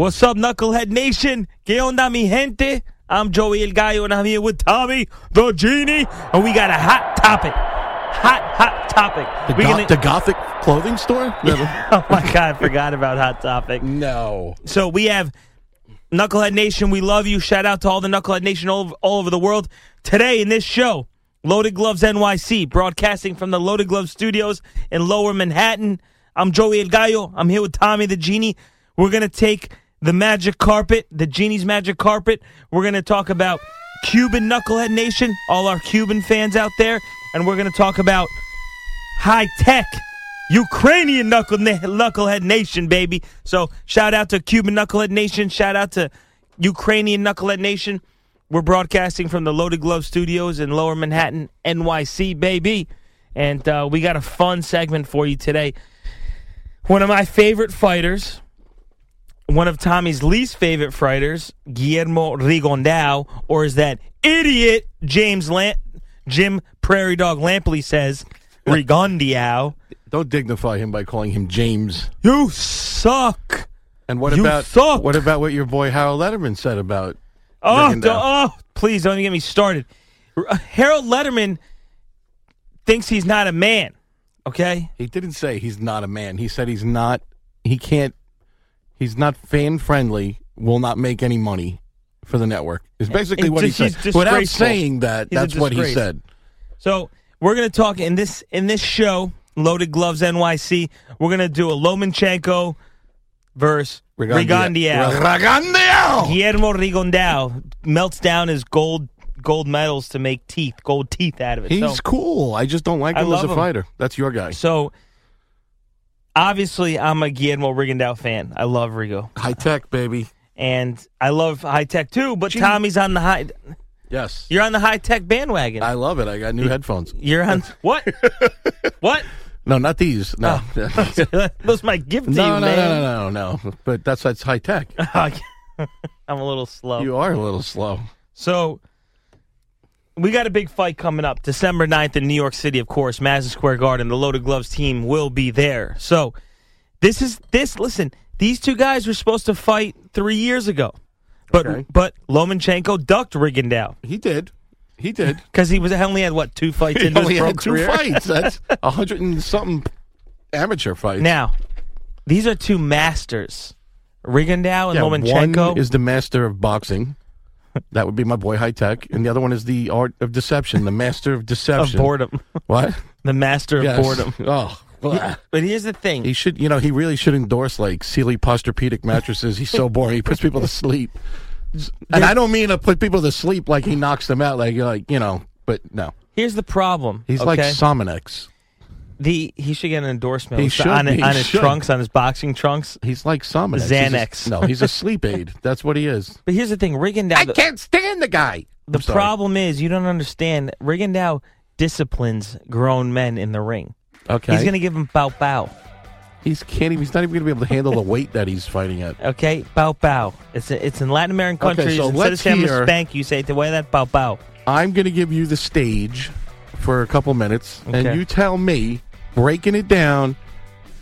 What's up, Knucklehead Nation? ¿Qué onda, mi gente? I'm Joey El Gallo, and I'm here with Tommy, the Genie, and we got a hot topic. Hot, hot topic. The, go- gonna- the Gothic clothing store? oh my God, I forgot about Hot Topic. no. So we have Knucklehead Nation. We love you. Shout out to all the Knucklehead Nation all over, all over the world. Today in this show, Loaded Gloves NYC, broadcasting from the Loaded Gloves studios in Lower Manhattan. I'm Joey El Gallo. I'm here with Tommy the Genie. We're going to take the magic carpet, the Genie's magic carpet. We're going to talk about Cuban Knucklehead Nation, all our Cuban fans out there. And we're going to talk about high tech Ukrainian knuckle knucklehead nation, baby. So shout out to Cuban knucklehead nation. Shout out to Ukrainian knucklehead nation. We're broadcasting from the Loaded Glove Studios in Lower Manhattan, NYC, baby. And uh, we got a fun segment for you today. One of my favorite fighters, one of Tommy's least favorite fighters, Guillermo Rigondeaux, or is that idiot James Lamp, Jim Prairie Dog Lampley says, Rigondeaux. Don't dignify him by calling him James. You suck. And what You about suck. what about what your boy Harold Lederman said about Oh, oh, please don't even get me started. Uh, Harold Lederman thinks he's not a man. Okay, He didn't say he's not a man. He said he's not. He can't. He's not fan friendly. Will not make any money for the network. Is basically what he said. he's Without saying that, He's that's what he said. so we're gonna talk in this in this show, Loaded Gloves NYC. We're gonna do a Lomachenko versus Rigondeaux. Rigondeaux. Guillermo Rigondeaux melts down his gold gold medals to make teeth, gold teeth out of it. He's So- cool. I just don't like him as a him. fighter. That's your guy. So obviously, I'm a Guillermo Rigondeaux fan. I love Rigo, High tech, baby. and I love high tech too. But Tommy's on the high. Yes. You're on the high tech bandwagon. I love it. I got new headphones. You're on what? what? No, not these. No. Oh. Those my gift to no, you, no, man. no, no, no, no. But that's that's high tech. I'm a little slow. You are a little slow. So we got a big fight coming up December 9th in New York City, of course, Madison Square Garden. The Loaded Gloves team will be there. So this is this listen, these two guys were supposed to fight 3 years ago. But Okay. but Lomachenko ducked Rigondeaux He did. He did. cuz he was only had what, two fights He into his pro had two fights. That's a hundred and something amateur fights. Now, these are two masters. Rigondeaux and yeah, Lomachenko. one is the master of boxing. That would be my boy High Tech, and the other one is the art of deception, the master of Of deception. boredom. What? The master of Yes. boredom. Oh, blah. But here's the thing. he should. You know, he really should endorse like Sealy Posturepedic mattresses. He's so boring. He puts people to sleep. And I don't mean to put people to sleep like he knocks them out, like like you know. But no, Here's the problem. he's okay? like Sominex. The he should get an endorsement He on- should on, be. on He his should. trunks, on his boxing trunks. He's like Sominex. He's a- Xanax. no, he's a sleep aid. That's what he is. But here's the thing, Rigondeaux. the, can't stand the guy. the sorry. problem is you don't understand. Rigondeaux disciplines grown men in the ring. Okay, He's going to give him bow bow. He's can't. Even, he's not even going to be able to handle the weight that he's fighting at. Okay, bow bow. It's it's in Latin American countries. Okay, so Instead let's of saying I'm gonna hear- spank you, say the way that bow bow. I'm going to give you the stage for a couple minutes, and you tell me, breaking it down,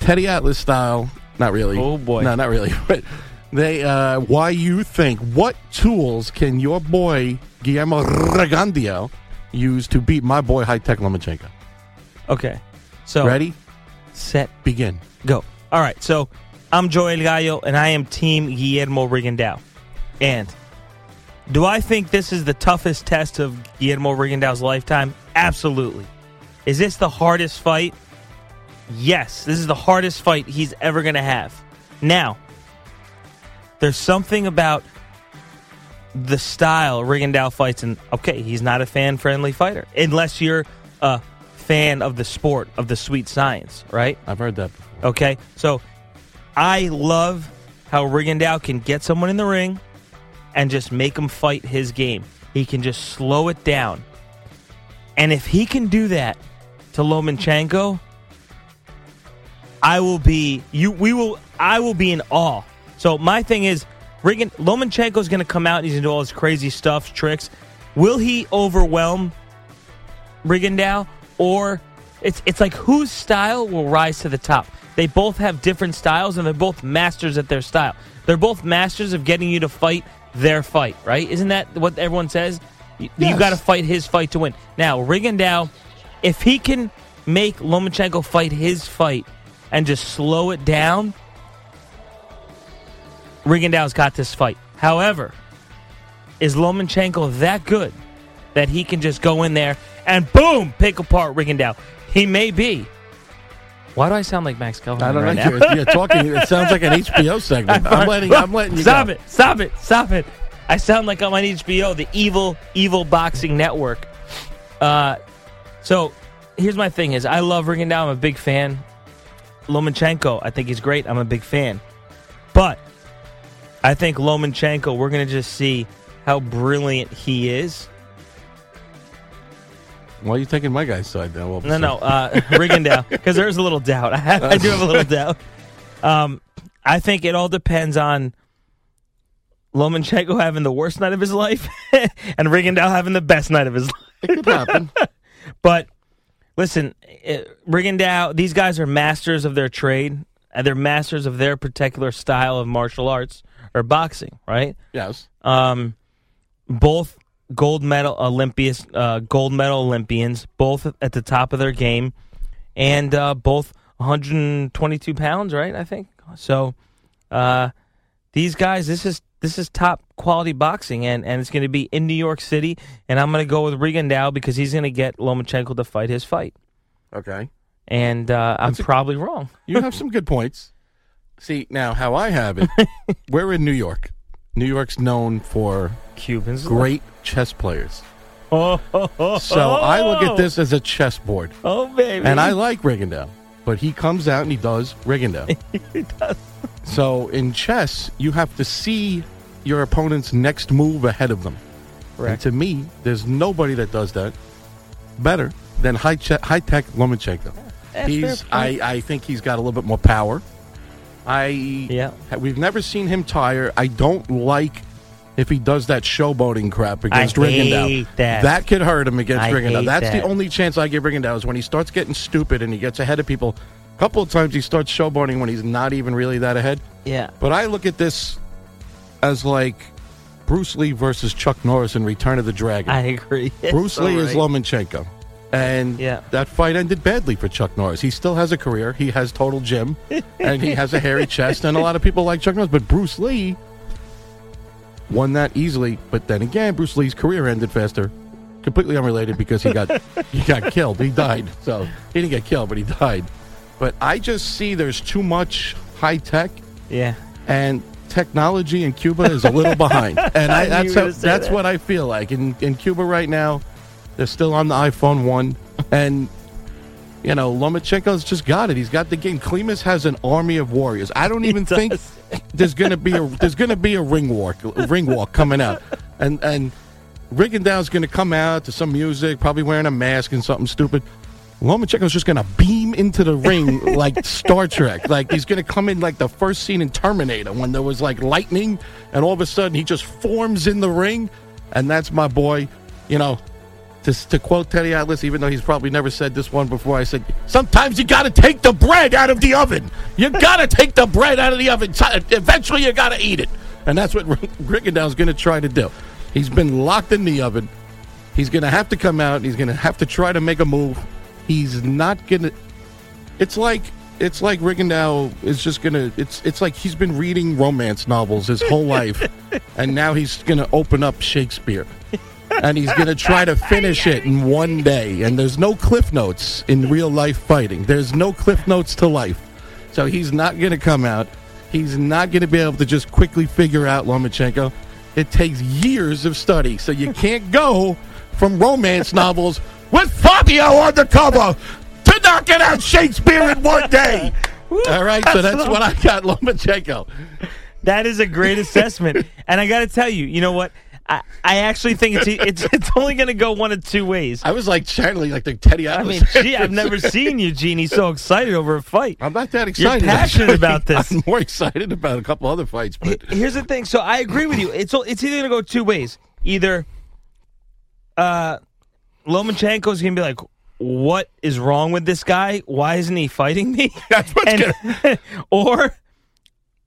Teddy Atlas style. Not really. Oh, boy. No, not really. But they, uh, why you think? What tools can your boy Guillermo Rigondeaux use to beat my boy High Tech Lomachenko? Okay, so Ready? set, Begin. go. All right, so I'm Joel Gallo, and I am Team Guillermo Rigondeaux. And do I think this is the toughest test of Guillermo Rigondeaux's lifetime? Absolutely. Is this the hardest fight? Yes, this is the hardest fight he's ever going to have. Now, there's something about the style Rigondeaux fights, and okay, he's not a fan friendly fighter unless you're a fan of the sport of the sweet science, right? I've heard that before. Okay, so I love how Rigondeaux can get someone in the ring and just make him fight his game. He can just slow it down, and if he can do that to Lomachenko, I will be you. We will. I will be in awe. So my thing is, Rigon Lomachenko is going to come out. and He's going to do all his crazy stuff, tricks. Will he overwhelm Rigondeaux, or it's it's like whose style will rise to the top? They both have different styles, and they're both masters at their style. They're both masters of getting you to fight their fight, right? Isn't that what everyone says? You, Yes. you got to fight his fight to win. Now, Rigondeaux, if he can make Lomachenko fight his fight and just slow it down, Rigondeaux's got this fight. However, is Lomachenko that good that he can just go in there and boom, pick apart Rigondeaux? He may be. Why do I sound like Max Kellerman I don't right know. now? You're, you're talking. It sounds like an HBO segment. I'm letting. I'm letting you Stop go. it! Stop it! Stop it! I sound like I'm on HBO, the evil, evil boxing network. Uh, so here's my thing: is I love Rigondeaux. I'm a big fan. Lomachenko, I think he's great. I'm a big fan, but I think Lomachenko, we're gonna just see how brilliant he is. Why are you taking my guy's side now? No, no, uh, Rigondeaux, because there's a little doubt. I, have, I do have a little doubt. Um, I think it all depends on Lomachenko having the worst night of his life and Rigondeaux having the best night of his life. It could happen. But listen, it, Rigondeaux, these guys are masters of their trade, and they're masters of their particular style of martial arts or boxing, right? yes. Um, both gold medal Olympians, uh, gold medal Olympians, both at the top of their game, and uh, both 122 pounds, right? I think so. Uh, these guys, this is this is top quality boxing, and, and it's going to be in New York City, and I'm going to go with Rigondeaux because he's going to get Lomachenko to fight his fight, Okay. and uh, I'm a- probably wrong. You have some good points. See now how I have it. We're in New York. New York's known for Cubans, great chess players. Oh, oh, oh, So I look at this as a chessboard, Oh baby, and I like Rigondeaux, but he comes out and he does Rigondeaux. he does. So in chess, you have to see your opponent's next move ahead of them. And to me, there's nobody that does that better than high che- high tech Lomachenko. That's he's I. I think he's got a little bit more power. I Yeah. we've never seen him tire. I don't like if he does that showboating crap against I Rigondeaux. hate that. could hurt him against I Rigondeaux. hate That's that. the only chance I give Rigondeaux is when he starts getting stupid and he gets ahead of people. A couple of times he starts showboating when he's not even really that ahead. yeah. But I look at this as like Bruce Lee versus Chuck Norris in Return of the Dragon. I agree. Bruce Lee is. Lomachenko. And Yeah. that fight ended badly for Chuck Norris. He still has a career. He has total gym, and he has a hairy chest. And a lot of people like Chuck Norris. But Bruce Lee, won that easily. But then again, Bruce Lee's career ended faster. Completely unrelated because he got he got killed. He died. So he didn't get killed, but he died. But I just see there's too much high tech Yeah. and technology in Cuba is a little behind. And I, that's how, that's that. what I feel like in in Cuba right now. They're still on the iPhone one, and you know Lomachenko's just got it. He's got the game. Klimas has an army of warriors. I don't even think there's gonna be a there's gonna be a ring walk a ring walk coming out, and and Rigondeaux's gonna come out to some music, probably wearing a mask and something stupid. Lomachenko's just gonna beam into the ring like Star Trek. Like he's gonna come in like the first scene in Terminator when there was like lightning, and all of a sudden he just forms in the ring, and that's my boy. You know, to, to quote Teddy Atlas, even though he's probably never said this one before, I said, "Sometimes you got to take the bread out of the oven. You got to take the bread out of the oven. Eventually, you got to eat it." And that's what Rigondeaux's going to try to do. He's been locked in the oven. He's going to have to come out. He's going to have to try to make a move. He's not going to. It's like it's like Rigondeaux is just going to. It's it's like he's been reading romance novels his whole life, and now he's going to open up Shakespeare and he's going to try to finish it in one day. And there's no cliff notes in real life fighting. There's no cliff notes to life. So he's not going to come out. He's not going to be able to just quickly figure out Lomachenko. It takes years of study. So you can't go from romance novels with Fabio on the cover to knocking out Shakespeare in one day. All right, so that's what I got, Lomachenko. That is a great assessment, and I got to tell you, you know what? I, I actually think it's it's it's only going to go one of two ways. I was like channeling like the Teddy I mean, gee, I've never seen you, Genie, so excited over a fight. I'm not that excited. You're excited. passionate actually. about this. I'm more excited about a couple other fights, but Here's the thing. So I agree with you. It's it's either gonna go two ways. Either uh Lomachenko's gonna be like, "What is wrong with this guy? Why isn't he fighting me?" that's what's And- gonna. or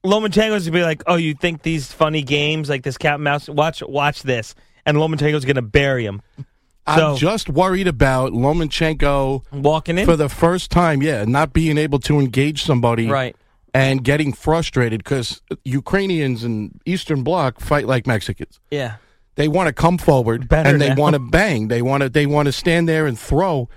Lomachenko's gonna be like, "Oh, you think these funny games like this cat and mouse? Watch, watch this." And Lomachenko's gonna bury him. So I'm just worried about Lomachenko walking in for the first time. Yeah, not being able to engage somebody, right. and getting frustrated because Ukrainians and Eastern Bloc fight like Mexicans. Yeah. They want to come forward Better and they now. want to bang. They want to. They want to stand there and throw.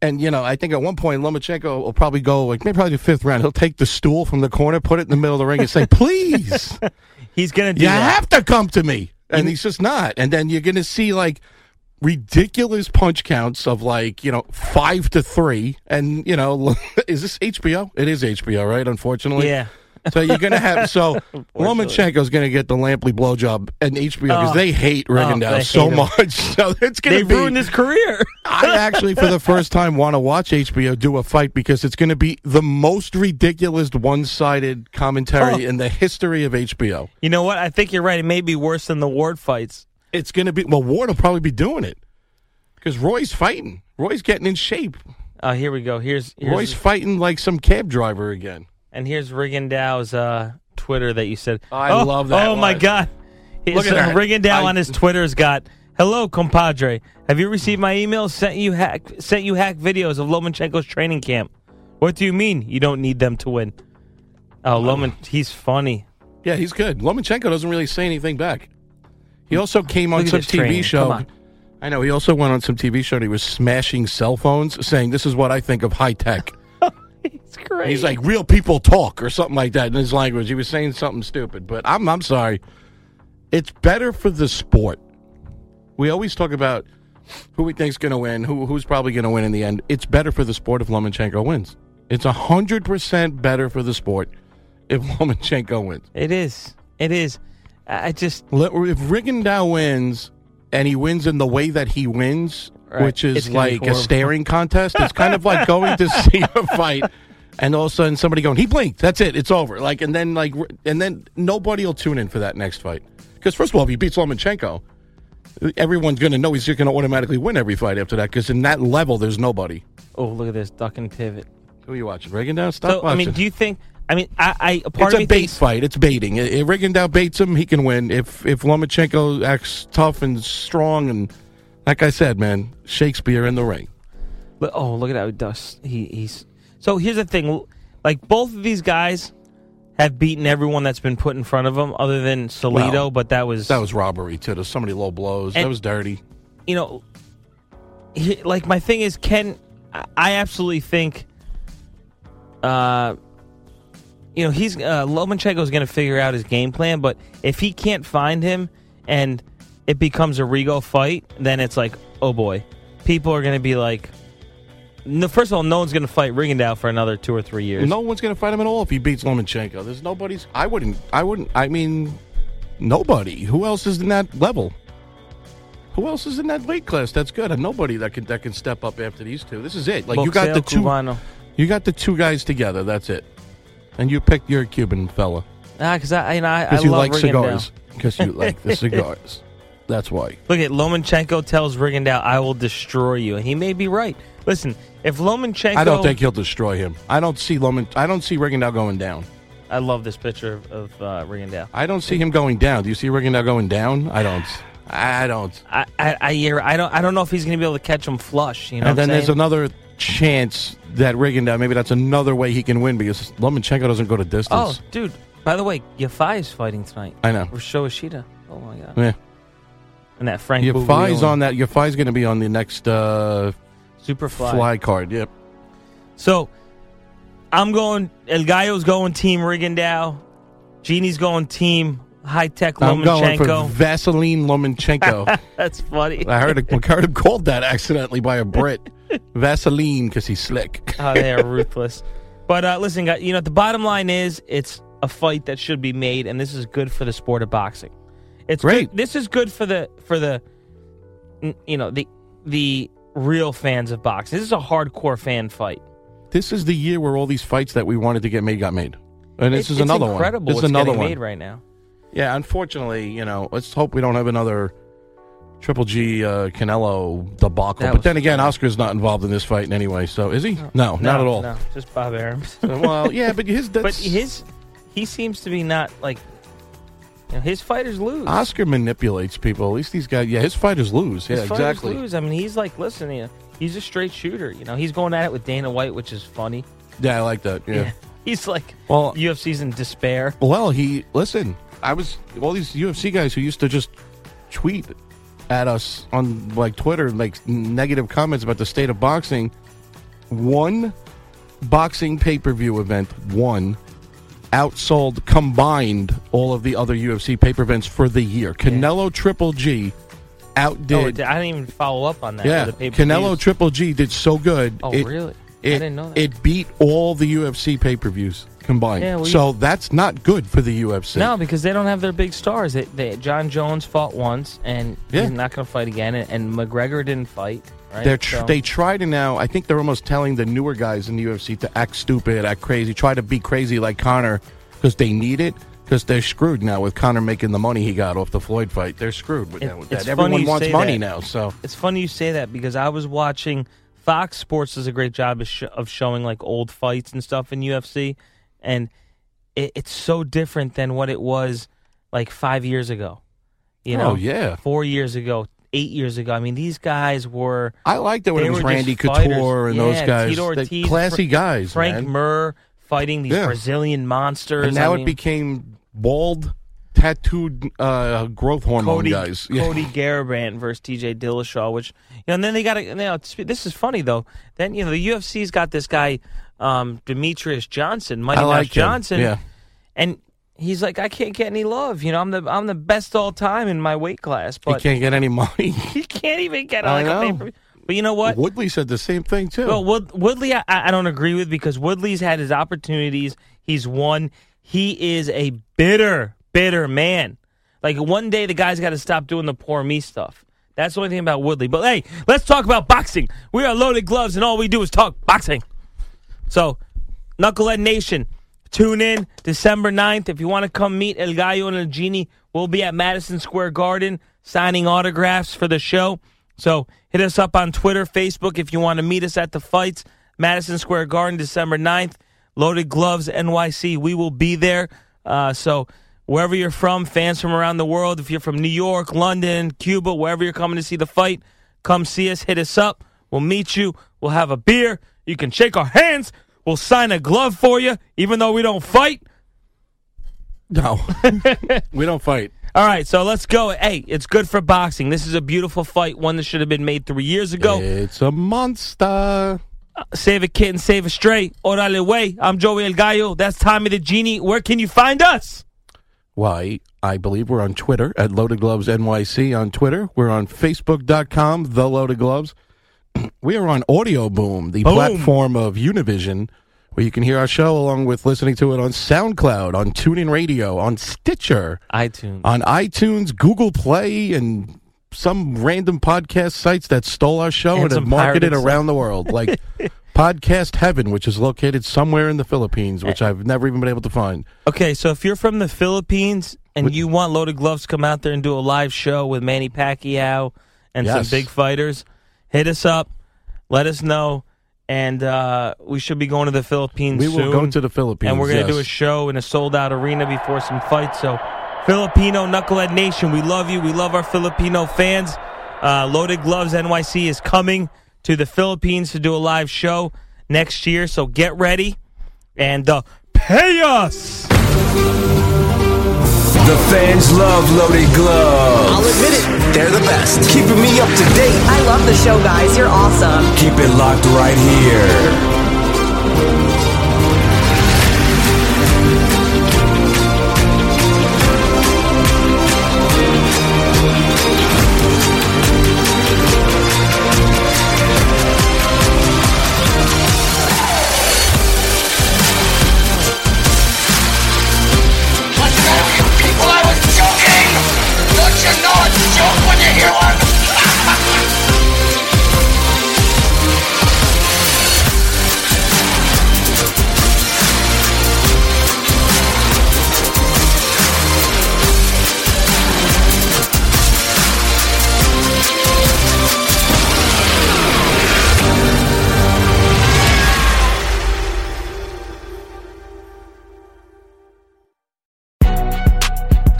And you know, I think at one point Lomachenko will probably go like maybe probably the fifth round. He'll take the stool from the corner, put it in the middle of the ring, and say, "Please." He's gonna do you that. have to come to me and he's just not and then you're gonna see like ridiculous punch counts of like you know five to three and you know is this hbo it is hbo right unfortunately Yeah. So you're gonna have so lomachenko's gonna get the lampley blowjob and hbo because Oh. they hate Rigondeaux oh, they so him. much so it's gonna They be ruined his career. I actually, for the first time, want to watch HBO do a fight because it's going to be the most ridiculous one-sided commentary Oh. in the history of HBO. you know what? I think you're right. It may be worse than the Ward fights. It's going to be well. Ward will probably be doing it because Roy's fighting. Roy's getting in shape. Oh, here we go. Here's, here's Roy's fighting like some cab driver again. And here's Rigondeaux's uh, Twitter that you said. I oh, love that Oh my one. God! Look So at that. Rigondeaux I- on his Twitter's got, "Hello, compadre. Have you received my email? Sent you hack sent you hack videos of Lomachenko's training camp. What do you mean you don't need them to win? Oh, Loman, he's funny. Yeah, he's good. Lomachenko doesn't really say anything back. He also came on Look some TV training. show. I know. He also went on some TV show and he was smashing cell phones, saying, "This is what I think of high tech." It's great. He's like, "Real people talk" or something like that in his language. He was saying something stupid, but I'm I'm sorry. It's better for the sport. We always talk about who we think's going to win, who who's probably going to win in the end. It's better for the sport if Lomachenko wins. It's hundred percent better for the sport if Lomachenko wins. it is. It is. I I just If Rigondeaux wins and he wins in the way that he wins, Right. which is like a staring contest, it's kind of like going to see a fight and all of a sudden somebody going, he blinked, that's it, it's over. Like, and then like, and then nobody will tune in for that next fight because first of all, if he beats Lomachenko, everyone's going to know he's just going to automatically win every fight after that because in that level, there's nobody. oh look at this duck and pivot. Who are you watching? Rigondeaux? Stop So I mean, do you think? I mean, I, I a part it's of me a bait thinks, fight. It's baiting. I- If Rigondeaux baits him, he can win. If if Lomachenko acts tough and strong, and like I said, man, Shakespeare in the ring. But oh, look at how he does. He he's so. Here's the thing. Like both of these guys, have beaten everyone that's been put in front of them, other than Salido. Well, but that was That was robbery too. There's so many low blows. And- that was dirty. you know, he, like my thing is, Ken, I- absolutely think, uh, you know, he's uh, Lomachenko's going to figure out his game plan. But if he can't find him and it becomes a Rigo fight, then it's like, oh boy, people are going to be like, no, first of all, no one's going to fight Rigondeaux for another two or three years. No one's going to fight him at all if he beats Lomachenko. There's nobody's. I wouldn't. I wouldn't. I mean, nobody. Who else is in that level? Who else is in that weight class? That's good. And nobody that can that can step up after these two. This is it. Like you got the two. Cubano. You got the two guys together. That's it. And you picked your Cuban fella Ah, because I, you know, I, I you love like Rigondeaux. cigars. Because you like the cigars. That's why. Look at Lomachenko tells Rigondeaux, "I will destroy you," and he may be right. Listen, if Lomachenko, I don't think he'll destroy him. I don't see Loman. I don't see Rigondeaux going down. I love this picture of, of uh, Rigondeaux. I don't see him going down. Do you see Rigondeaux going down? I don't. I don't. I, I, I, hear- I don't, I don't know if he's going to be able to catch him flush. You know, and then there's another chance that Rigondeaux, maybe that's another way he can win because Lomachenko doesn't go to distance. Oh, dude! By the way, Yafai is fighting tonight. I know. Rasho Ishida. Oh my god! Yeah. And that Frank Your Buglioni. Fi's on that. Yafai's going to be on the next uh, super fly. fly card. Yep. So I'm going. El Gallo's going team Rigondeaux. Genie's going team high tech I'm going for Lomachenko. Vaseline Lomachenko. That's funny. I heard a, I heard him called that accidentally by a Brit. Vaseline because he's slick. oh, they are ruthless. But uh, listen, guys, you know the bottom line is it's a fight that should be made, and this is good for the sport of boxing. It's Great. Good, this is good for the for the you know the the real fans of boxing. This is a hardcore fan fight. This is the year where all these fights that we wanted to get made got made. And this It- is it's another incredible one. This is another one. made right now. Yeah, unfortunately, you know, let's hope we don't have another Triple G uh, Canelo debacle. That But then again, Oscar's not involved in this fight in any way. So is he? No, not at all. No, just Bob Arum's. well, yeah, but his that's, but his he seems to be not like you know, his fighters lose. Oscar manipulates people. At least these guys. Yeah, his fighters lose. Yeah, His fighters exactly. Lose. I mean, he's like, listen, you know, he's a straight shooter. You know, he's going at it with Dana White, which is funny. Yeah, I like that. Yeah. He's like, Well- UFC's in despair. Well, he listen. I was all these UFC guys who used to just tweet at us on like Twitter, like negative comments about the state of boxing. One boxing pay per view event, one outsold combined all of the other UFC pay per events for the year. Canelo Triple G oh, outdid. oh, I didn't even follow up on that. yeah, the. Canelo Triple G did so good. Oh, it- really? I didn't know that. It beat all the UFC pay per views combined. Yeah, well, so that's not good for the UFC. No, because they don't have their big stars. They, they, Jon Jones fought once, and Yeah. he's not going to fight again. And, and McGregor didn't fight. Right? They're tr- So- they try to now. I think they're almost telling the newer guys in the UFC to act stupid, act crazy, try to be crazy like Conor because they need it. Because they're screwed now with Conor making the money he got off the Floyd fight. They're screwed with, It- that, with that. Everyone wants money that. now. So It's funny you say that because I was watching Fox Sports does a great job of, sh- of showing like old fights and stuff in UFC, and it, it's so different than what it was like five years ago. You oh, know, Oh, yeah. four years ago, eight years ago. I mean, these guys were. I liked it when it was Randy. Couture and those guys. Ortiz, classy guys, Frank man. Mir fighting these Yeah. Brazilian monsters. and now I it became bald, tattooed uh, growth hormone Cody, guys. Yeah. Cody Garbrandt versus TJ Dillashaw, which you know, and then they got to. You know, this is funny though. Then you know the UFC's got this guy, um, Demetrious Johnson, Mighty like. Johnson, Yeah. and he's like, I can't get any love. You know, I'm the I'm the best all time in my weight class, but He can't get any money. he can't even get I like a know. pay-per-view. But you know what? Woodley said the same thing too. Well, Wood, Woodley, I, I don't agree with because Woodley's had his opportunities. He's won. He is a bitter, bitter man. Like one day, the guy's got to stop doing the poor me stuff. That's the only thing about Woodley. But hey, let's talk about boxing. We are loaded gloves, and all we do is talk boxing. So, Knucklehead Nation, tune in December 9th. If you want to come meet El Gallo and El Genie, we'll be at Madison Square Garden signing autographs for the show. So, hit us up on Twitter, Facebook if you want to meet us at the fights. Madison Square Garden, December 9th. Loaded Gloves NYC. We will be there. Uh, so, wherever you're from, fans from around the world, if you're from New York, London, Cuba, wherever you're coming to see the fight, come see us, hit us up. We'll meet you. We'll have a beer. You can shake our hands. We'll sign a glove for you, even though we don't fight. No, we don't fight. All right, so let's go. Hey, it's good for boxing. This is a beautiful fight, one that should have been made three years ago. It's a monster. Uh, save a kitten, save a stray. Orale way. I'm Joey El Gallo. That's Tommy the Genie. Where can you find us? Why, I believe we're on Twitter at Loaded Gloves NYC on Twitter. We're on Facebook.com, The Loaded Gloves. we are on Audio Boom, the Boom. platform of Univision, where you can hear our show along with listening to it on SoundCloud, on TuneIn Radio, on Stitcher, iTunes, on iTunes, Google Play, and some random podcast sites that stole our show And and, have marketed around the world, like Podcast Heaven, which is located somewhere in the Philippines, which eh. I've never even been able to find. Okay, so if you're from the Philippines and you want Loaded Gloves to come out there and do a live show with Manny Pacquiao and Yes. some big fighters, hit us up. Let us know. And uh, we should be going to the Philippines We will soon. go to the Philippines, And we're going to do a show in a sold out arena before some fights. So, Filipino Knucklehead Nation, we love you. We love our Filipino fans. Uh, Loaded Gloves NYC is coming to the Philippines to do a live show next year. So, get ready and uh, pay us. The fans love loaded gloves. I'll admit it, they're the best. Keeping me up to date. I love the show, guys. You're awesome. Keep it locked right here.